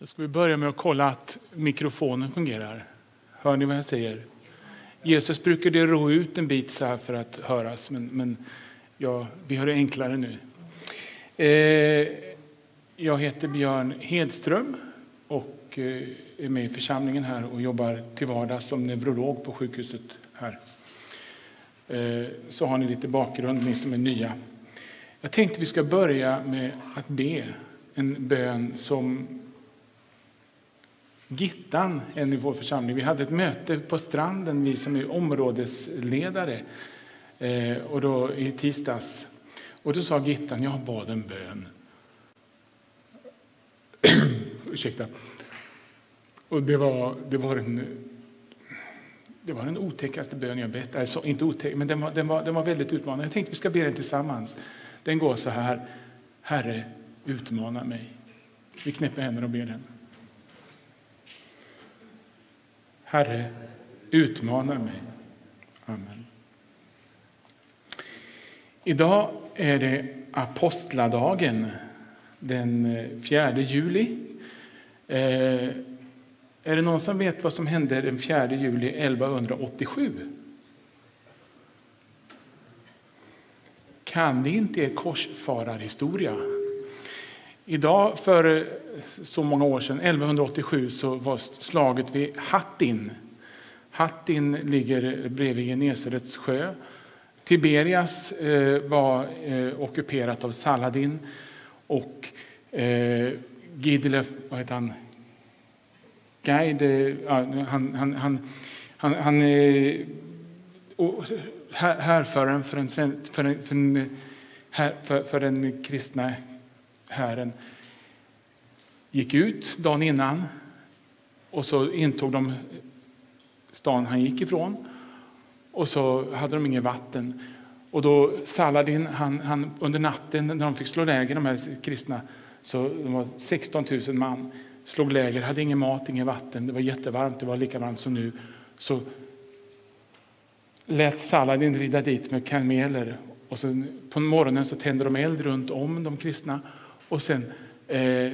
Då ska vi börja med att kolla att mikrofonen fungerar. Hör ni vad jag säger? Jesus brukade ro ut en bit så här för att höras, men, men ja, vi har det enklare nu. Eh, jag heter Björn Hedström och eh, är med i församlingen här och jobbar till vardags som neurolog på sjukhuset här. Eh, så har ni lite bakgrund, ni som är nya. Jag tänkte vi ska börja med att be en bön som Gittan, en i vår församling. Vi hade ett möte på stranden, vi som är områdesledare, eh, och då, i tisdags. Och då sa Gittan, jag bad en bön. Ursäkta. Och det var, det var en det var den otäckaste bön jag bett. Alltså, inte otäck, men den var, den, var, den var väldigt utmanande. Jag tänkte vi ska be den tillsammans. Den går så här. Herre, utmana mig. Vi knäpper händerna och ber den. Herre, utmana mig. Amen. Idag är det apostladagen, den eh, 4 juli. Eh, är det någon som vet vad som hände den 4 juli 1187? Kan ni inte er korsfararhistoria? Idag, för eh, så många år sedan, 1187, så var slaget vid Hattin. Hattin ligger bredvid Genesarets sjö. Tiberias eh, var eh, ockuperat av Saladin och eh, Gidlef, vad heter han? Guide, eh, ja, han, han, han, han, han eh, härföraren för, den, för, den, för, den, för, för den kristna Herren gick ut dagen innan och så intog de stan han gick ifrån. Och så hade de inget vatten. Och då Saladin, han, han, under natten när de fick slå läger, de här kristna, så de var 16 000 man, slog läger, hade ingen mat, inget vatten, det var jättevarmt, det var lika varmt som nu. Så lät Saladin rida dit med kameler och sen på morgonen så tände de eld runt om de kristna och sen eh,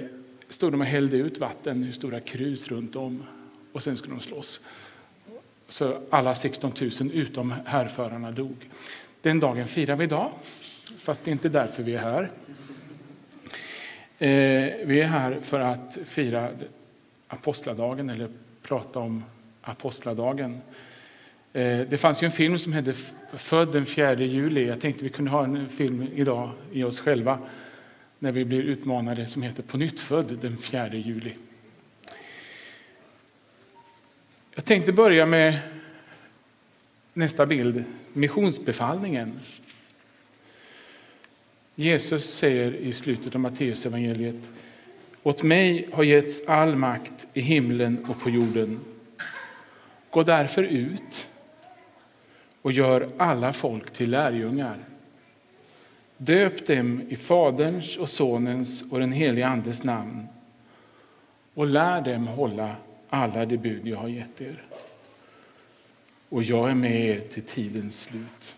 stod de och hällde ut vatten i stora krus runt om och sen skulle de slåss. Så alla 16 000 utom härförarna dog. Den dagen firar vi idag, fast det är inte därför vi är här. Eh, vi är här för att fira apostladagen eller prata om apostladagen. Eh, det fanns ju en film som hette Född den 4 juli. Jag tänkte vi kunde ha en film idag i oss själva när vi blir utmanade som heter På nytt född den 4 juli. Jag tänkte börja med nästa bild, missionsbefallningen. Jesus säger i slutet av Matteusevangeliet Åt mig har getts all makt i himlen och på jorden. Gå därför ut och gör alla folk till lärjungar. Döp dem i Faderns och Sonens och den helige Andes namn och lär dem hålla alla de bud jag har gett er. Och jag är med er till tidens slut.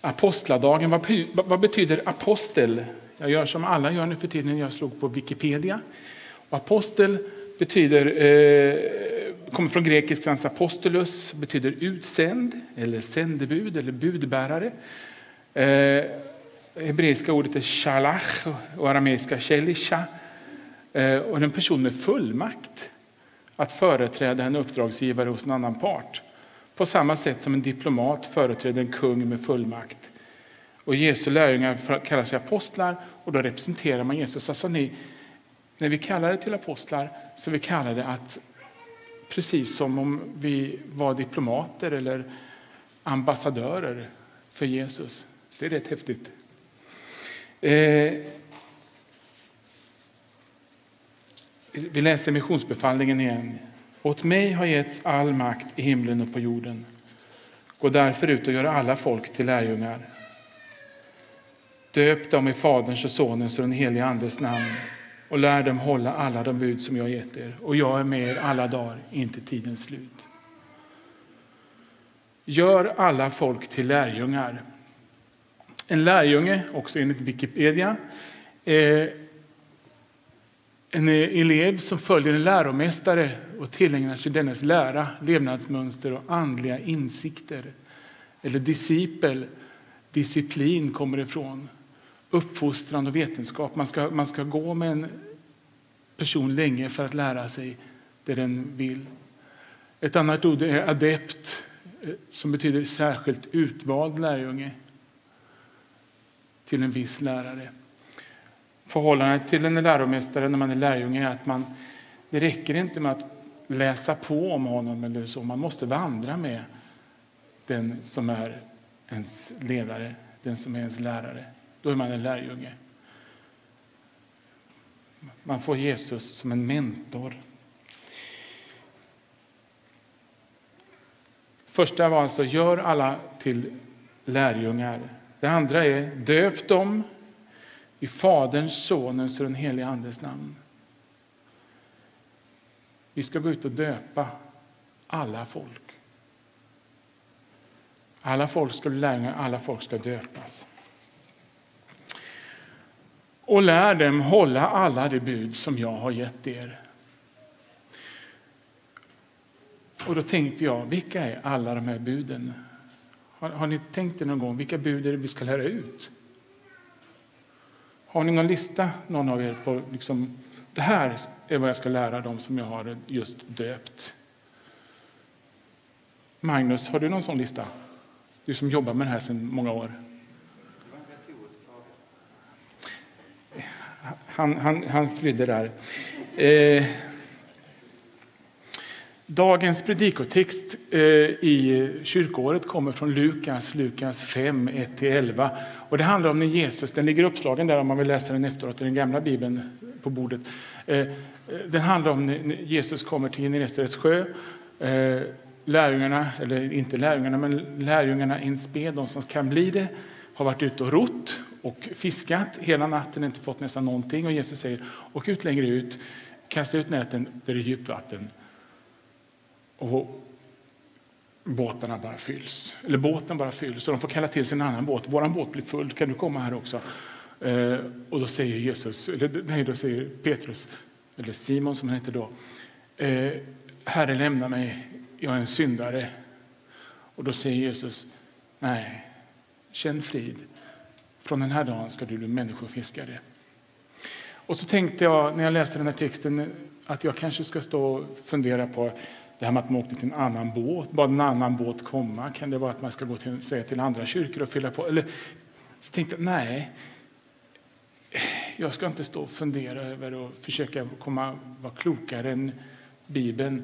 Apostladagen, vad betyder apostel? Jag gör som alla gör nu för tiden, jag slog på Wikipedia. Och apostel betyder eh, kommer från grekiskans apostolus, betyder utsänd, eller sändebud eller budbärare. Eh, hebreiska ordet är shalach och arameiska shelisha. Eh, och en person med fullmakt att företräda en uppdragsgivare hos en annan part. På samma sätt som en diplomat företräder en kung med fullmakt. Och Jesu lärjungar kallar sig apostlar och då representerar man Jesus. Alltså ni, när vi kallar det till apostlar så vi kallar det att Precis som om vi var diplomater eller ambassadörer för Jesus. Det är rätt häftigt. Eh, vi läser missionsbefallningen igen. Åt mig har getts all makt i himlen och på jorden. Gå därför ut och gör alla folk till lärjungar. Döp dem i Faderns och Sonens och den helige Andes namn och lär dem hålla alla de bud som jag gett er. Och jag är med er alla dagar, inte tidens slut. Gör alla folk till lärjungar. En lärjunge, också enligt Wikipedia, är en elev som följer en läromästare och tillägnar sig dennes lära, levnadsmönster och andliga insikter. Eller discipel, disciplin kommer ifrån. Uppfostran och vetenskap. Man ska, man ska gå med en person länge för att lära sig det den vill. Ett annat ord är adept, eh, som betyder särskilt utvald lärjunge till en viss lärare. Förhållandet till en läromästare när man är lärjunge är att man, det räcker inte med att läsa på om honom eller så. Man måste vandra med den som är ens ledare, den som är ens lärare. Då är man en lärjunge. Man får Jesus som en mentor. Första var alltså gör alla till lärjungar. Det andra är döp dem i Faderns, Sonens och den helige Andes namn. Vi ska gå ut och döpa alla folk. Alla folk ska bli lärjungar, alla folk ska döpas. Och lär dem hålla alla de bud som jag har gett er. Och då tänkte jag, vilka är alla de här buden? Har, har ni tänkt er någon gång, vilka bud är det vi ska lära ut? Har ni någon lista, någon av er, på liksom, det här är vad jag ska lära dem som jag har just döpt? Magnus, har du någon sån lista? Du som jobbar med det här sedan många år. Han, han, han flydde där. Eh, dagens predikotext eh, i kyrkåret kommer från Lukas, Lukas 5, 1-11. Och det handlar om när Jesus, den ligger uppslagen där om man vill läsa den efteråt i den gamla bibeln på bordet. Eh, den handlar om när Jesus kommer till Genesarets sjö. Eh, lärjungarna, eller inte lärjungarna, men lärjungarna in spe, de som kan bli det, har varit ute och rott och fiskat hela natten, inte fått nästan någonting. Och Jesus säger, åk ut längre ut, kasta ut näten där det är djupt vatten. Och båtarna bara fylls. Eller båten bara fylls. Så de får kalla till sig en annan båt. Vår båt blir full, kan du komma här också? Eh, och då säger Jesus, eller nej, då säger Petrus, eller Simon som han heter då, eh, Herre lämna mig, jag är en syndare. Och då säger Jesus, nej, känn frid. Från den här dagen ska du bli människofiskare. Och så tänkte jag när jag läste den här texten att jag kanske ska stå och fundera på det här med att man åkte till en annan båt. Bad en annan båt komma? Kan det vara att man ska gå till, säga till andra kyrkor och fylla på? Eller, så tänkte jag, nej. Jag ska inte stå och fundera över och försöka komma, vara klokare än Bibeln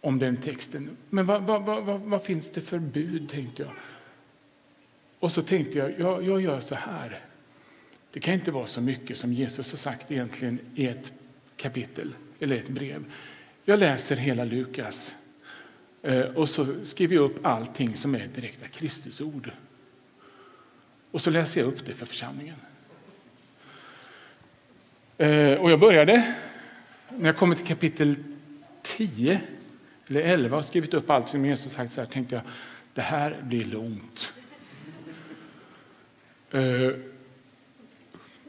om den texten. Men vad, vad, vad, vad, finns det för bud, tänkte jag. Och så tänkte jag, jag, jag gör så här. Det kan inte vara så mycket som Jesus har sagt egentligen i ett kapitel eller ett brev. Jag läser hela Lukas eh, och så skriver jag upp allting som är direkta Kristusord. Och så läser jag upp det för församlingen. Eh, och jag började, när jag kommer till kapitel 10 eller 11 och skrivit upp allt som Jesus sagt så här, tänkte jag det här blir långt. Eh,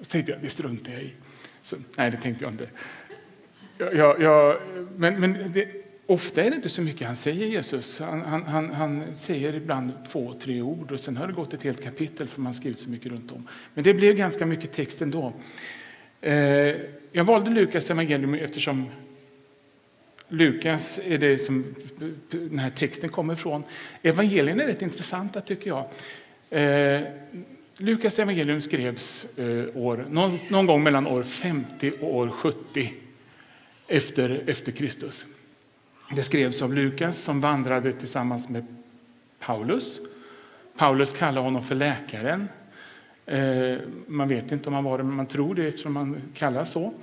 så tänkte jag, det struntar jag i. Så, nej, det tänkte jag inte. Jag, jag, men men det, ofta är det inte så mycket han säger, Jesus. Han, han, han, han, säger ibland två, tre ord och sen har det gått ett helt kapitel för man skrivit så mycket runt om. Men det blev ganska mycket text ändå. Eh, jag valde Lukas evangelium eftersom Lukas är det som den här texten kommer ifrån. Evangelierna är rätt intressanta tycker jag. Eh, Lukas evangelium skrevs eh, år, någon, någon, gång mellan år 50 och år 70 efter, efter Kristus. Det skrevs av Lukas som vandrade tillsammans med Paulus. Paulus kallar honom för läkaren. Eh, man vet inte om han var det, men man tror det eftersom han kallas så.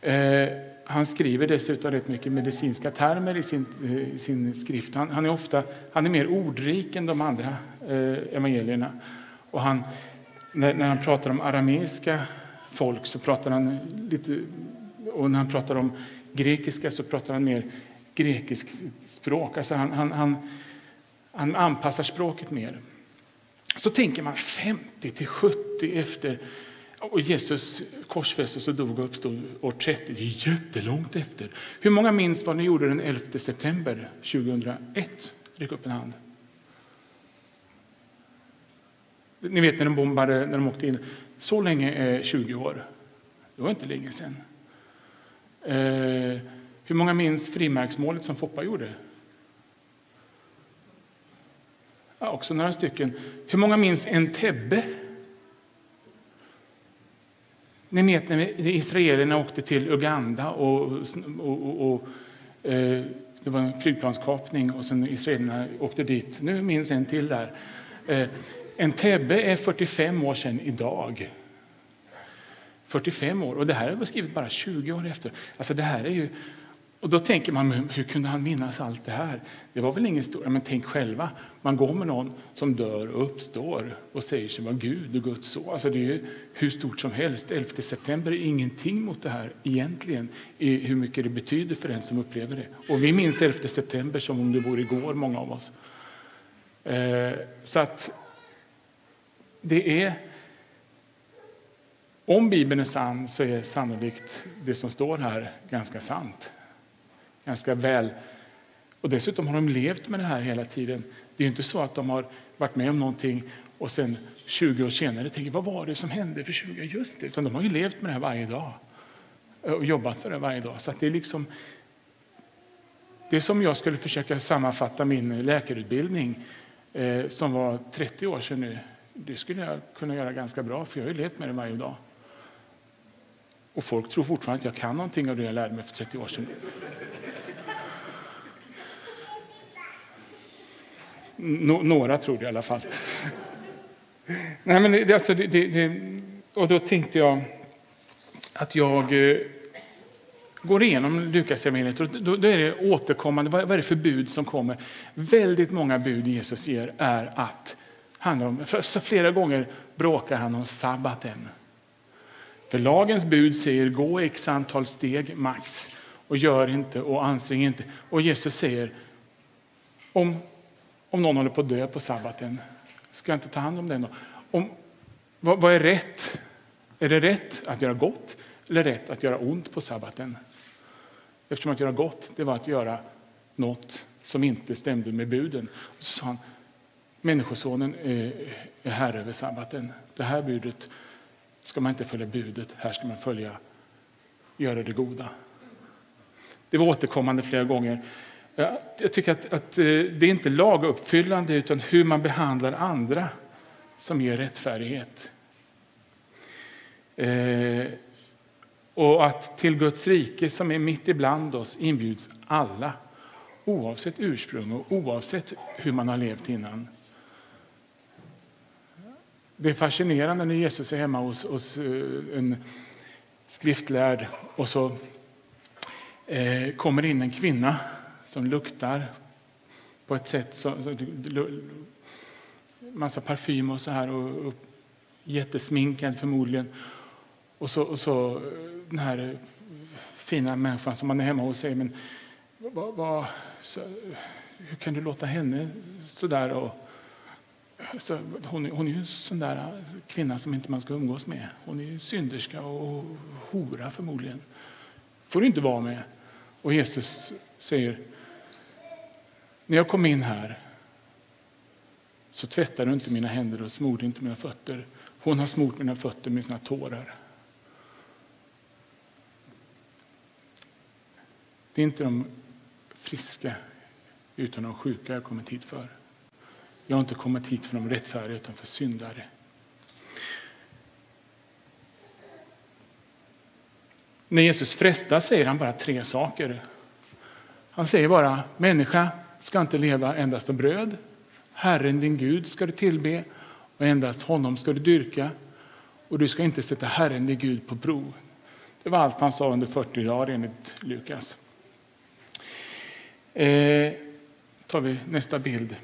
Eh, han skriver dessutom rätt mycket medicinska termer i sin, eh, i sin skrift. Han, han, är ofta han är mer ordrik än de andra eh, evangelierna. Och han, när, när han pratar om arameiska folk så pratar han lite... Och när han pratar om grekiska så pratar han mer grekiskt språk. Alltså han, han, han, han anpassar språket mer. Så tänker man 50 till 70 efter och Jesus korsfästes och dog och uppstod år 30. Det är jättelångt efter. Hur många minns vad ni gjorde den 11 september 2001? Räck upp en hand. Ni vet när de bombade, när de åkte in. Så länge är 20 år. Det var inte länge sedan. Eh, hur många minns frimärksmålet som Foppa gjorde? Ja, också några stycken. Hur många minns en Tebbe? Ni vet när israelerna åkte till Uganda och, och, och, och eh, det var en flygplanskapning och sen israelerna åkte dit. Nu minns en till där. Eh, en Tebbe är 45 år sedan idag. 45 år, och det här är skrivet bara 20 år efter. Alltså det här är ju och då tänker man, hur kunde han minnas allt det här? Det var väl ingen historia, men tänk själva. Man går med någon som dör och uppstår och säger sig vara Gud och Guds son. Alltså det är hur stort som helst. 11 september är ingenting mot det här egentligen, i hur mycket det betyder för den som upplever det. Och vi minns 11 september som om det vore igår, många av oss. Eh, så att det är om Bibeln är sann så är sannolikt det som står här ganska sant ganska väl. Och dessutom har de levt med det här hela tiden. Det är inte så att de har varit med om någonting och sen 20 år senare tänker vad var det som hände för 20 år? Just det, utan de har ju levt med det här varje dag eh, och jobbat för det varje dag. Så det är liksom det är som jag skulle försöka sammanfatta min läkarutbildning eh, som var 30 år sedan nu. Det skulle jag kunna göra ganska bra, för jag har ju levt med det varje dag. Och folk tror fortfarande att jag kan någonting av det jag lärde mig för 30 år sedan. No, några tror det i alla fall. Nej, men det, alltså, det, det, och då tänkte jag att jag eh, går igenom Lukas evangeliet och då, då är det återkommande. Vad, vad är det för bud som kommer? Väldigt många bud Jesus ger är att handlar om, så flera gånger bråkar han om sabbaten. För lagens bud säger gå x antal steg max och gör inte och ansträng inte. Och Jesus säger om om någon håller på att dö på sabbaten, ska jag inte ta hand om den då? Om, vad, vad, är rätt? Är det rätt att göra gott eller rätt att göra ont på sabbaten? Eftersom att göra gott, det var att göra något som inte stämde med buden. Och så sa han, Människosonen är, herre över sabbaten. Det här budet ska man inte följa budet, här ska man följa, göra det goda. Det var återkommande flera gånger. Jag tycker att, att eh, det är inte laguppfyllande utan hur man behandlar andra som ger rättfärdighet. Eh, och att till Guds rike som är mitt ibland oss inbjuds alla oavsett ursprung och oavsett hur man har levt innan. Det är fascinerande när Jesus är hemma hos, hos eh, en skriftlärd och så eh, kommer in en kvinna som luktar på ett sätt som... Massa parfym och så här. Och, och jättesminkad förmodligen. Och så, och så eh, den här eh, fina människan som man är hemma hos säger men vad, vad, så, hur kan du låta henne så där? Och, så, hon, hon är ju en sån där äh, kvinna som inte man ska umgås med. Hon är ju synderska och hora förmodligen. får du inte vara med. Och Jesus säger när jag kom in här så tvättade du inte mina händer och smorde inte mina fötter. Hon har smort mina fötter med sina tårar. Det är inte de friska utan de sjuka jag kommit hit för. Jag har inte kommit hit för de rättfärdiga utan för syndare. När Jesus frestas säger han bara tre saker. Han säger bara människa, ska inte leva endast av bröd. Herren din Gud ska du tillbe och endast honom ska du dyrka och du ska inte sätta Herren din Gud på prov. Det var allt han sa under 40 dagar enligt Lukas. Eh, tar vi nästa bild.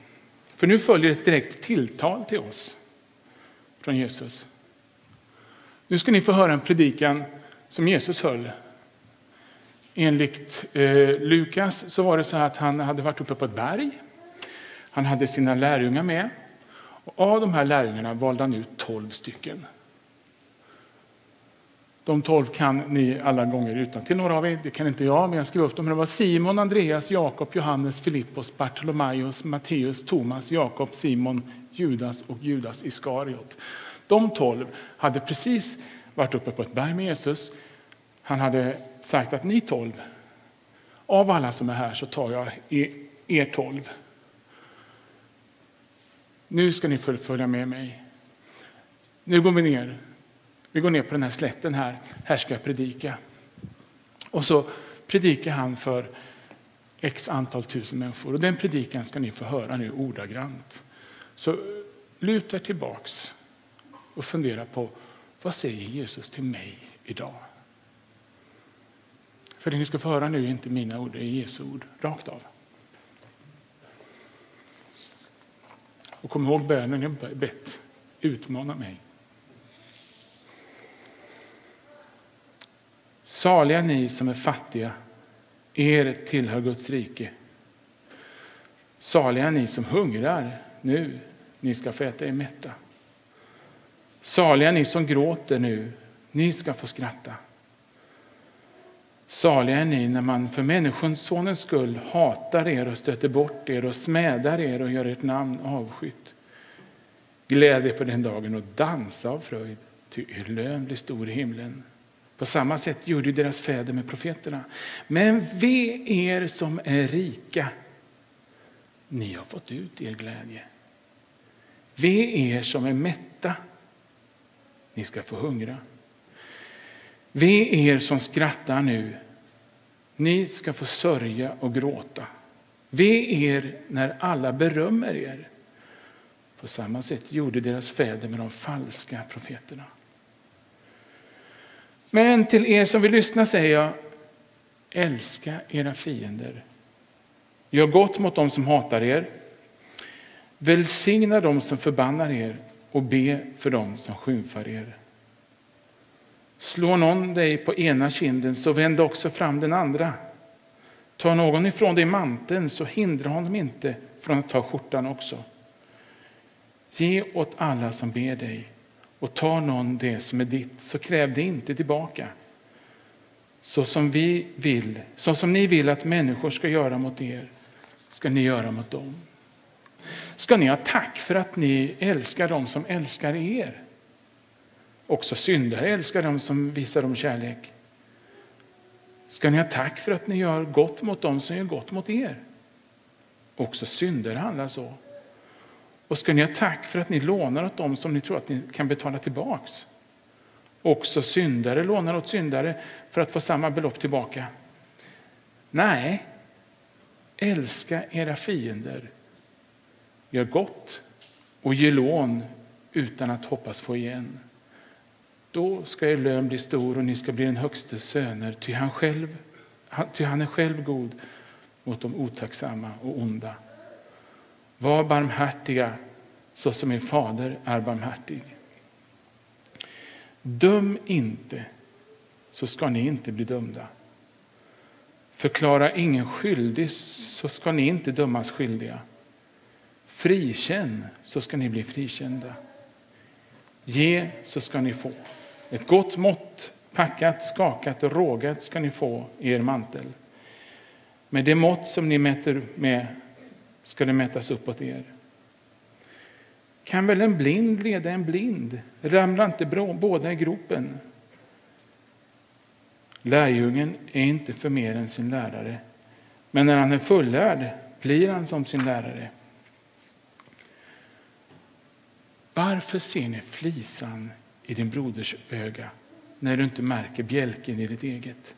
För nu följer ett direkt tilltal till oss från Jesus. Nu ska ni få höra en predikan som Jesus höll. Enligt eh, Lukas så var det så att han hade varit uppe på ett berg. Han hade sina lärjungar med. Och av de här lärjungarna valde han ut tolv stycken. De tolv kan ni alla gånger utan till några av er. Det kan inte jag, men jag skrev upp dem. Det var Simon, Andreas, Jakob, Johannes, Filippos, Bartolomaios, Matteus, Thomas, Jakob, Simon, Judas och Judas Iskariot. De tolv hade precis varit uppe på ett berg med Jesus. Han hade sagt att ni tolv, av alla som är här så tar jag er tolv. Nu ska ni följa med mig. Nu går vi ner. Vi går ner på den här slätten här. Här ska jag predika. Och så predikar han för x antal tusen människor. Och den predikan ska ni få höra nu ordagrant. Så luta er tillbaks och fundera på vad säger Jesus till mig idag? För det ni ska få höra nu är inte mina ord, det är Jesu ord, rakt av. Och kom ihåg bönen jag bett, utmana mig. Saliga ni som är fattiga, er tillhör Guds rike. Saliga ni som hungrar nu, ni ska få äta er mätta. Saliga ni som gråter nu, ni ska få skratta. Saliga är ni när man för Människosonens skull hatar er och stöter bort er och smädar er och gör ert namn avskytt. Gläd er på den dagen och dansa av fröjd, ty er lön blir stor i himlen. På samma sätt gjorde deras fäder med profeterna. Men ve er som är rika, ni har fått ut er glädje. Ve er som är mätta, ni ska få hungra. Ve er som skrattar nu, ni ska få sörja och gråta. Ve er när alla berömmer er. På samma sätt gjorde deras fäder med de falska profeterna. Men till er som vill lyssna säger jag, älska era fiender. Gör gott mot dem som hatar er. Välsigna dem som förbannar er och be för dem som skymfar er. Slår någon dig på ena kinden, så vänd också fram den andra. Tar någon ifrån dig manteln, så hindra honom inte från att ta skjortan också. Ge åt alla som ber dig, och tar någon det som är ditt, så kräv det inte tillbaka. Så som, vi vill, så som ni vill att människor ska göra mot er, ska ni göra mot dem. Ska ni ha tack för att ni älskar dem som älskar er? Också syndare älskar dem som visar dem kärlek. Ska ni ha tack för att ni gör gott mot dem som gör gott mot er? Också syndare handlar så. Och ska ni ha tack för att ni lånar åt dem som ni tror att ni kan betala tillbaks? Också syndare lånar åt syndare för att få samma belopp tillbaka. Nej, älska era fiender. Gör gott och ge lån utan att hoppas få igen. Då ska er lön bli stor och ni ska bli den högste söner, ty han, själv, ty han är själv god mot de otacksamma och onda. Var barmhärtiga så som min fader är barmhärtig. Döm inte, så ska ni inte bli dömda. Förklara ingen skyldig, så ska ni inte dömas skyldiga. Frikänn, så ska ni bli frikända. Ge, så ska ni få. Ett gott mått, packat, skakat och rågat ska ni få i er mantel. Med det mått som ni mäter med ska det mätas uppåt er. Kan väl en blind leda en blind? Ramlar inte båda i gropen? Lärjungen är inte för mer än sin lärare, men när han är fullärd blir han som sin lärare. Varför ser ni flisan i din broders öga när du inte märker bjälken i ditt eget?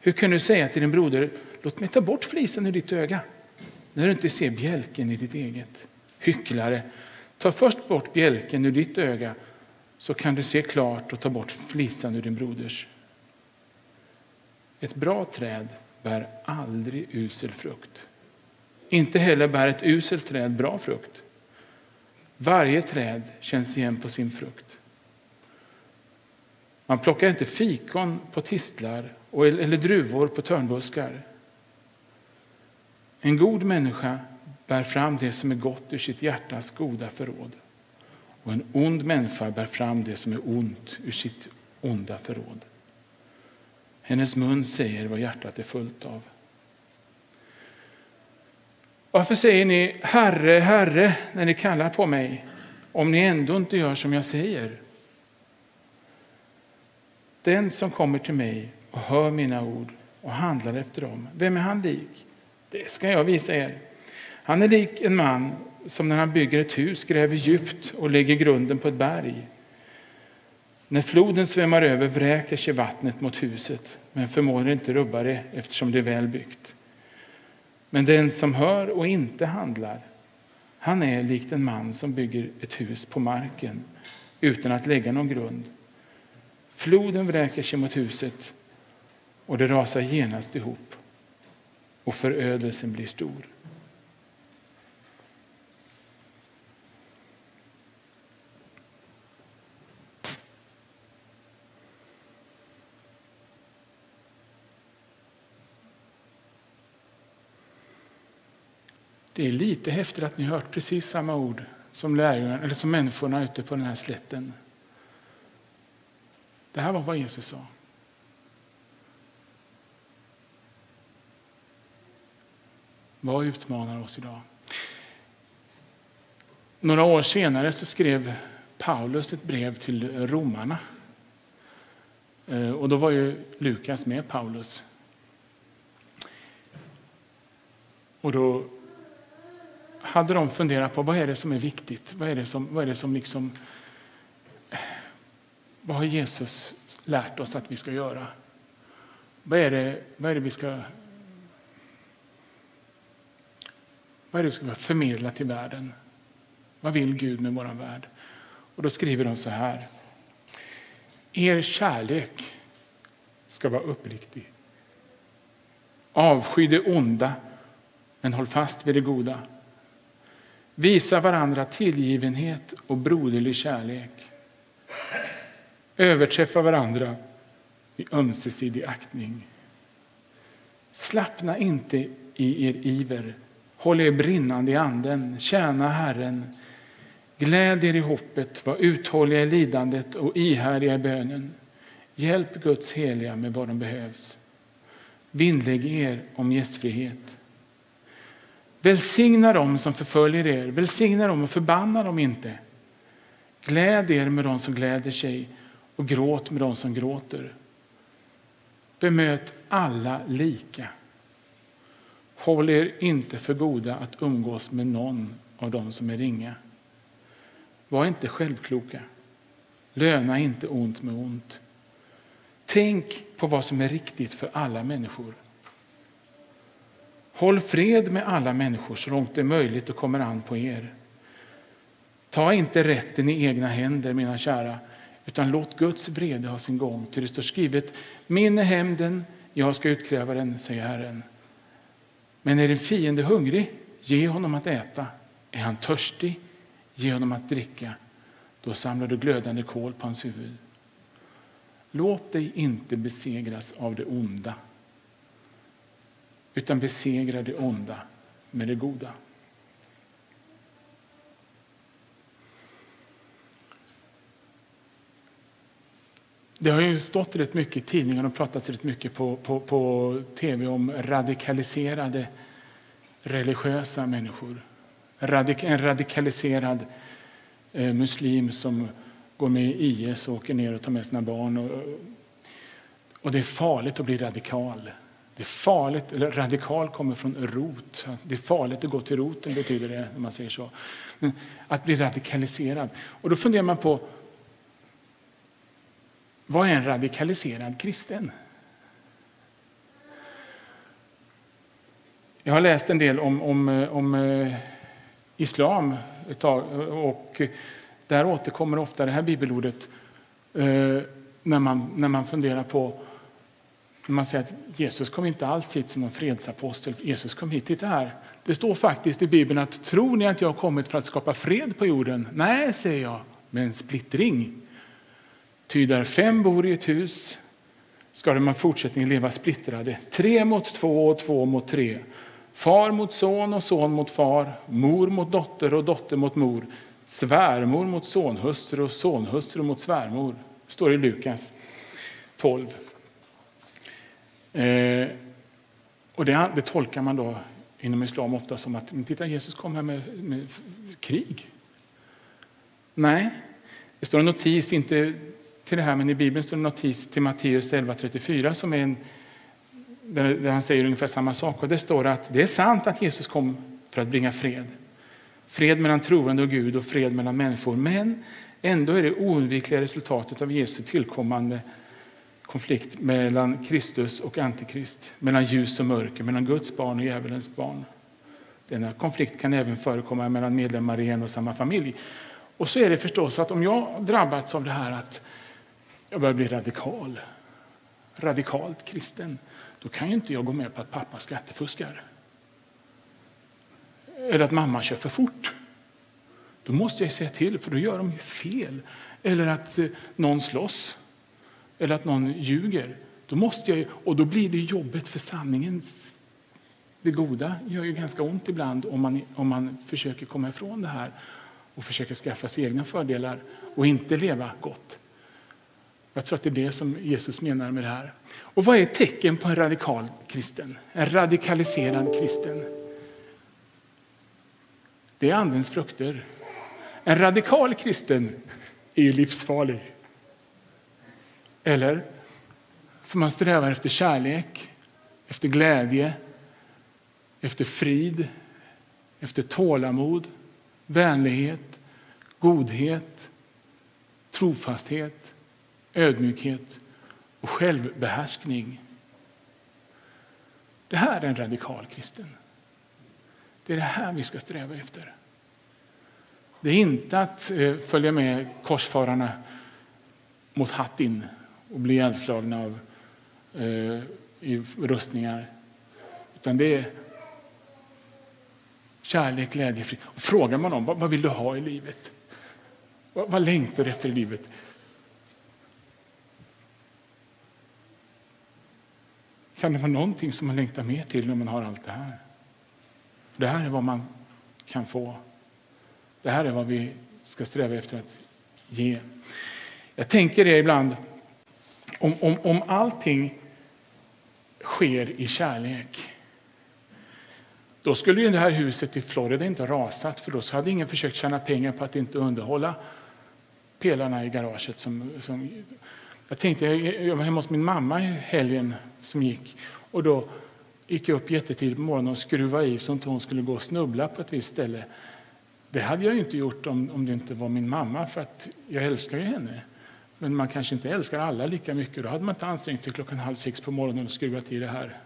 Hur kan du säga till din broder, låt mig ta bort flisen ur ditt öga? När du inte ser bjälken i ditt eget. Hycklare, ta först bort bjälken ur ditt öga så kan du se klart och ta bort flisan ur din broders. Ett bra träd bär aldrig usel frukt. Inte heller bär ett uselt träd bra frukt. Varje träd känns igen på sin frukt. Man plockar inte fikon på tistlar eller druvor på törnbuskar. En god människa bär fram det som är gott ur sitt hjärtas goda förråd. Och en ond människa bär fram det som är ont ur sitt onda förråd. Hennes mun säger vad hjärtat är fullt av. Varför säger ni Herre, Herre när ni kallar på mig om ni ändå inte gör som jag säger? Den som kommer till mig och hör mina ord och handlar efter dem, vem är han lik? Det ska jag visa er. Han är lik en man som när han bygger ett hus gräver djupt och lägger grunden på ett berg. När floden svämmar över vräker sig vattnet mot huset men förmår inte rubba det eftersom det är väl byggt. Men den som hör och inte handlar, han är likt en man som bygger ett hus på marken utan att lägga någon grund. Floden vräker sig mot huset och det rasar genast ihop och förödelsen blir stor. Det är lite häftigt att ni hört precis samma ord som, lärjungarna, eller som människorna ute på den här slätten. Det här var vad Jesus sa. Vad utmanar oss idag? Några år senare så skrev Paulus ett brev till romarna. Eh, och då var ju Lukas med Paulus. Och då hade de funderat på vad är det som är viktigt. Vad är det som, vad är det som liksom... Vad har Jesus lärt oss att vi ska göra? Vad är det, vad är det vi ska... Vad är det vi ska förmedla till världen? Vad vill Gud med vår värld? Och då skriver de så här. Er kärlek ska vara uppriktig. Avsky det onda, men håll fast vid det goda. Visa varandra tillgivenhet och broderlig kärlek. Överträffa varandra i ömsesidig aktning. Slappna inte i er iver. Håll er brinnande i anden. Tjäna Herren. Gläd er i hoppet, var uthålliga i lidandet och ihärdiga i bönen. Hjälp Guds heliga med vad de behövs. Vinnlägg er om gästfrihet. Välsigna dem som förföljer er, välsigna dem och förbanna dem inte. Gläd er med dem som gläder sig och gråt med dem som gråter. Bemöt alla lika. Håll er inte för goda att umgås med någon av dem som är ringa. Var inte självkloka. Löna inte ont med ont. Tänk på vad som är riktigt för alla människor. Håll fred med alla människor så långt det är möjligt och kommer an på er. Ta inte rätten i egna händer, mina kära, utan låt Guds vrede ha sin gång. Ty det står skrivet, min är hämnden, jag ska utkräva den, säger Herren. Men är din fiende hungrig, ge honom att äta. Är han törstig, ge honom att dricka. Då samlar du glödande kol på hans huvud. Låt dig inte besegras av det onda utan besegra det onda med det goda. Det har ju stått rätt mycket i tidningarna och pratats rätt mycket på, på, på tv om radikaliserade religiösa människor. Radik, en radikaliserad eh, muslim som går med i IS och åker ner och tar med sina barn. Och, och det är farligt att bli radikal. Det är farligt, eller radikal kommer från rot. Det är farligt att gå till roten, betyder det när man säger så. Att bli radikaliserad. Och då funderar man på, vad är en radikaliserad kristen? Jag har läst en del om, om, eh, om eh, islam ett tag, eh, och där återkommer ofta det här bibelordet eh, när, man, när man funderar på när man säger att Jesus kom inte alls hit som en fredsapostel. Jesus kom hit, titta här. Det står faktiskt i Bibeln att tror ni att jag har kommit för att skapa fred på jorden? Nej, säger jag, men splittring. Ty där fem bor i ett hus ska de i fortsättningen leva splittrade. Tre mot två och två mot tre. Far mot son och son mot far, mor mot dotter och dotter mot mor, svärmor mot sonhustru och sonhustru mot svärmor. Står i Lukas 12. Eh, och det, det, tolkar man då inom islam ofta som att titta, Jesus kom här med, med krig. Nej, det står en notis, inte till det här, men i Bibeln står en notis till Matteus 11.34 som är en, där han säger ungefär samma sak. Och det står att det är sant att Jesus kom för att bringa fred. Fred mellan troende och Gud och fred mellan människor. Men ändå är det oundvikliga resultatet av Jesu tillkommande konflikt mellan Kristus och Antikrist, mellan ljus och mörker, mellan Guds barn och djävulens barn. Denna konflikt kan även förekomma mellan medlemmar i en och samma familj. Och så är det förstås att om jag drabbats av det här att jag börjar bli radikal, radikalt kristen, då kan ju inte jag gå med på att pappa skattefuskar. Eller att mamma kör för fort. Då måste jag säga till, för då gör de ju fel. Eller att eh, någon slåss. Eller att någon ljuger. Då måste jag, och då blir det jobbet för sanningen. Det goda gör ju ganska ont ibland om man, om man försöker komma ifrån det här och försöker skaffa sig egna fördelar och inte leva gott. Jag tror att det är det som Jesus menar med det här. Och vad är tecken på en radikal kristen? En radikaliserad kristen? Det är Andens frukter. En radikal kristen är ju livsfarlig. Eller? För man strävar efter kärlek, efter glädje, efter frid, efter tålamod, vänlighet, godhet, trofasthet, ödmjukhet och självbehärskning. Det här är en radikal kristen. Det är det här vi ska sträva efter. Det är inte att eh, följa med korsfararna mot Hattin och bli ihjälslagna av eh, i rustningar. Utan det är kärlek, glädje, frid. Frågar man dem vad, vad vill du ha i livet? Vad, vad längtar du efter i livet? Kan det vara någonting som man längtar mer till när man har allt det här? Det här är vad man kan få. Det här är vad vi ska sträva efter att ge. Jag tänker det ibland, om, om, om allting sker i kärlek då skulle ju det här huset i Florida inte ha rasat för då hade ingen försökt tjäna pengar på att inte underhålla pelarna i garaget. Som, som, jag tänkte, jag var hemma hos min mamma i helgen som gick och då gick jag upp jättetidigt på morgonen och skruvade i så att hon skulle gå och snubbla på ett visst ställe. Det hade jag inte gjort om, om det inte var min mamma, för att jag älskar ju henne. Men man kanske inte älskar alla lika mycket. Då hade man inte ansträngt sig klockan halv sex på morgonen och skruvat i det här.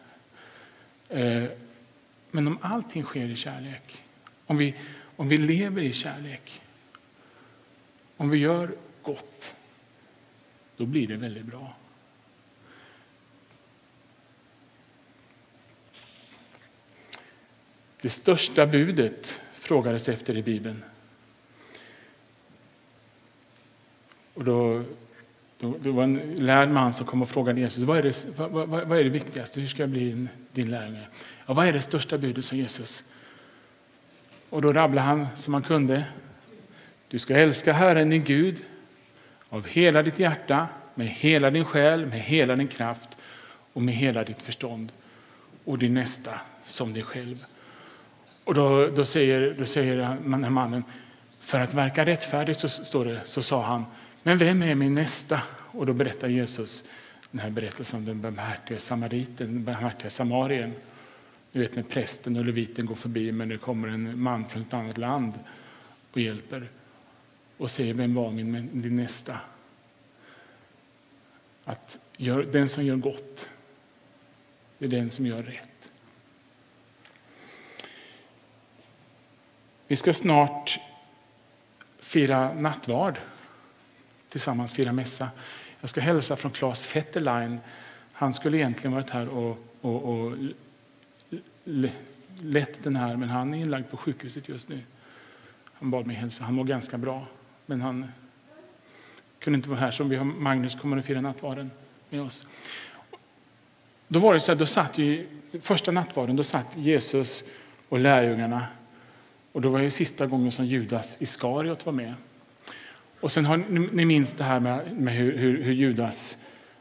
Eh, men om allting sker i kärlek, om vi, om vi lever i kärlek, om vi gör gott, då blir det väldigt bra. Det största budet frågades efter i Bibeln. Och då, då, det var en lärd man som kom och frågade Jesus vad är det, vad, vad, vad är det viktigaste. Hur ska jag bli din lärjunge? Ja, vad är det största budet, som Jesus. Och då rabblade han som han kunde. Du ska älska Herren din Gud av hela ditt hjärta, med hela din själ, med hela din kraft och med hela ditt förstånd och din nästa som dig själv. Och då, då säger, då säger den här mannen, för att verka rättfärdigt så, står det, så sa han, men vem är min nästa? Och då berättar Jesus den här berättelsen om den barmhärtiga samariten, den barmhärtiga samarien. Du vet när prästen och leviten går förbi men det kommer en man från ett annat land och hjälper och säger vem var min, din nästa? Att gör, den som gör gott, det är den som gör rätt. Vi ska snart fira nattvard tillsammans, fira mässa. Jag ska hälsa från Claes Fetterlein. Han skulle egentligen varit här och, och, och lett den här, men han är inlagd på sjukhuset just nu. Han bad mig hälsa. Han mår ganska bra, men han kunde inte vara här. Så vi har Magnus kommer att fira nattvarden med oss. Då var det så här, då satt ju, första nattvarden då satt Jesus och lärjungarna. Och då var det sista gången som Judas Iskariot var med. Och sen har ni minns det här med, med hur, hur, hur Judas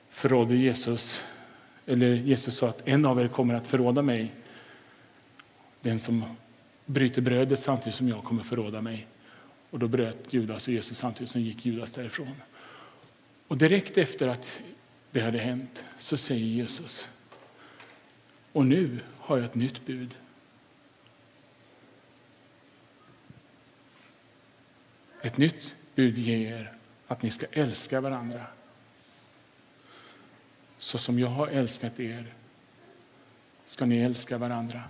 förrådde Jesus. Eller Jesus sa att en av er kommer att förråda mig. Den som bryter brödet samtidigt som jag kommer förråda mig. Och då bröt Judas och Jesus samtidigt som gick Judas därifrån. Och direkt efter att det hade hänt så säger Jesus och nu har jag ett nytt bud. Ett nytt bud ger er att ni ska älska varandra. Så som jag har älskat er ska ni älska varandra.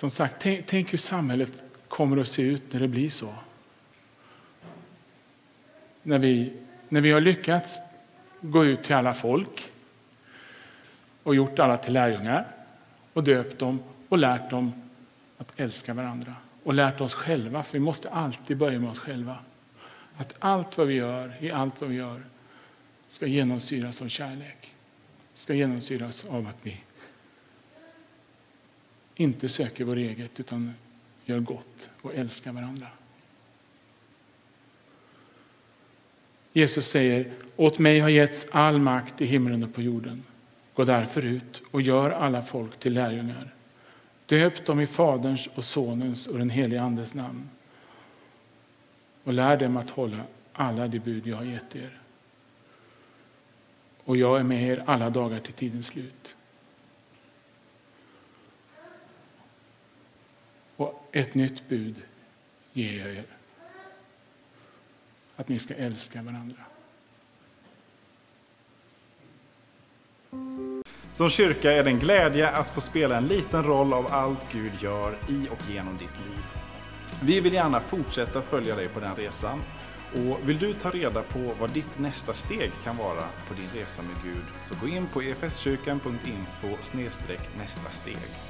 Som sagt, tänk, tänk hur samhället kommer att se ut när det blir så. När vi, när vi har lyckats gå ut till alla folk och gjort alla till lärjungar och döpt dem och lärt dem att älska varandra och lärt oss själva, för vi måste alltid börja med oss själva. Att allt vad vi gör, i allt vad vi gör, ska genomsyras av kärlek. Ska genomsyras av att vi inte söker vår eget utan gör gott och älskar varandra. Jesus säger, åt mig har getts all makt i himlen och på jorden. Gå därför ut och gör alla folk till lärjungar. Döp dem i Faderns och Sonens och den helige Andes namn. Och lär dem att hålla alla de bud jag har gett er. Och jag är med er alla dagar till tidens slut. Och ett nytt bud ger jag er. Att ni ska älska varandra. Som kyrka är det en glädje att få spela en liten roll av allt Gud gör i och genom ditt liv. Vi vill gärna fortsätta följa dig på den resan. Och vill du ta reda på vad ditt nästa steg kan vara på din resa med Gud så gå in på efskyrkan.info nästa steg.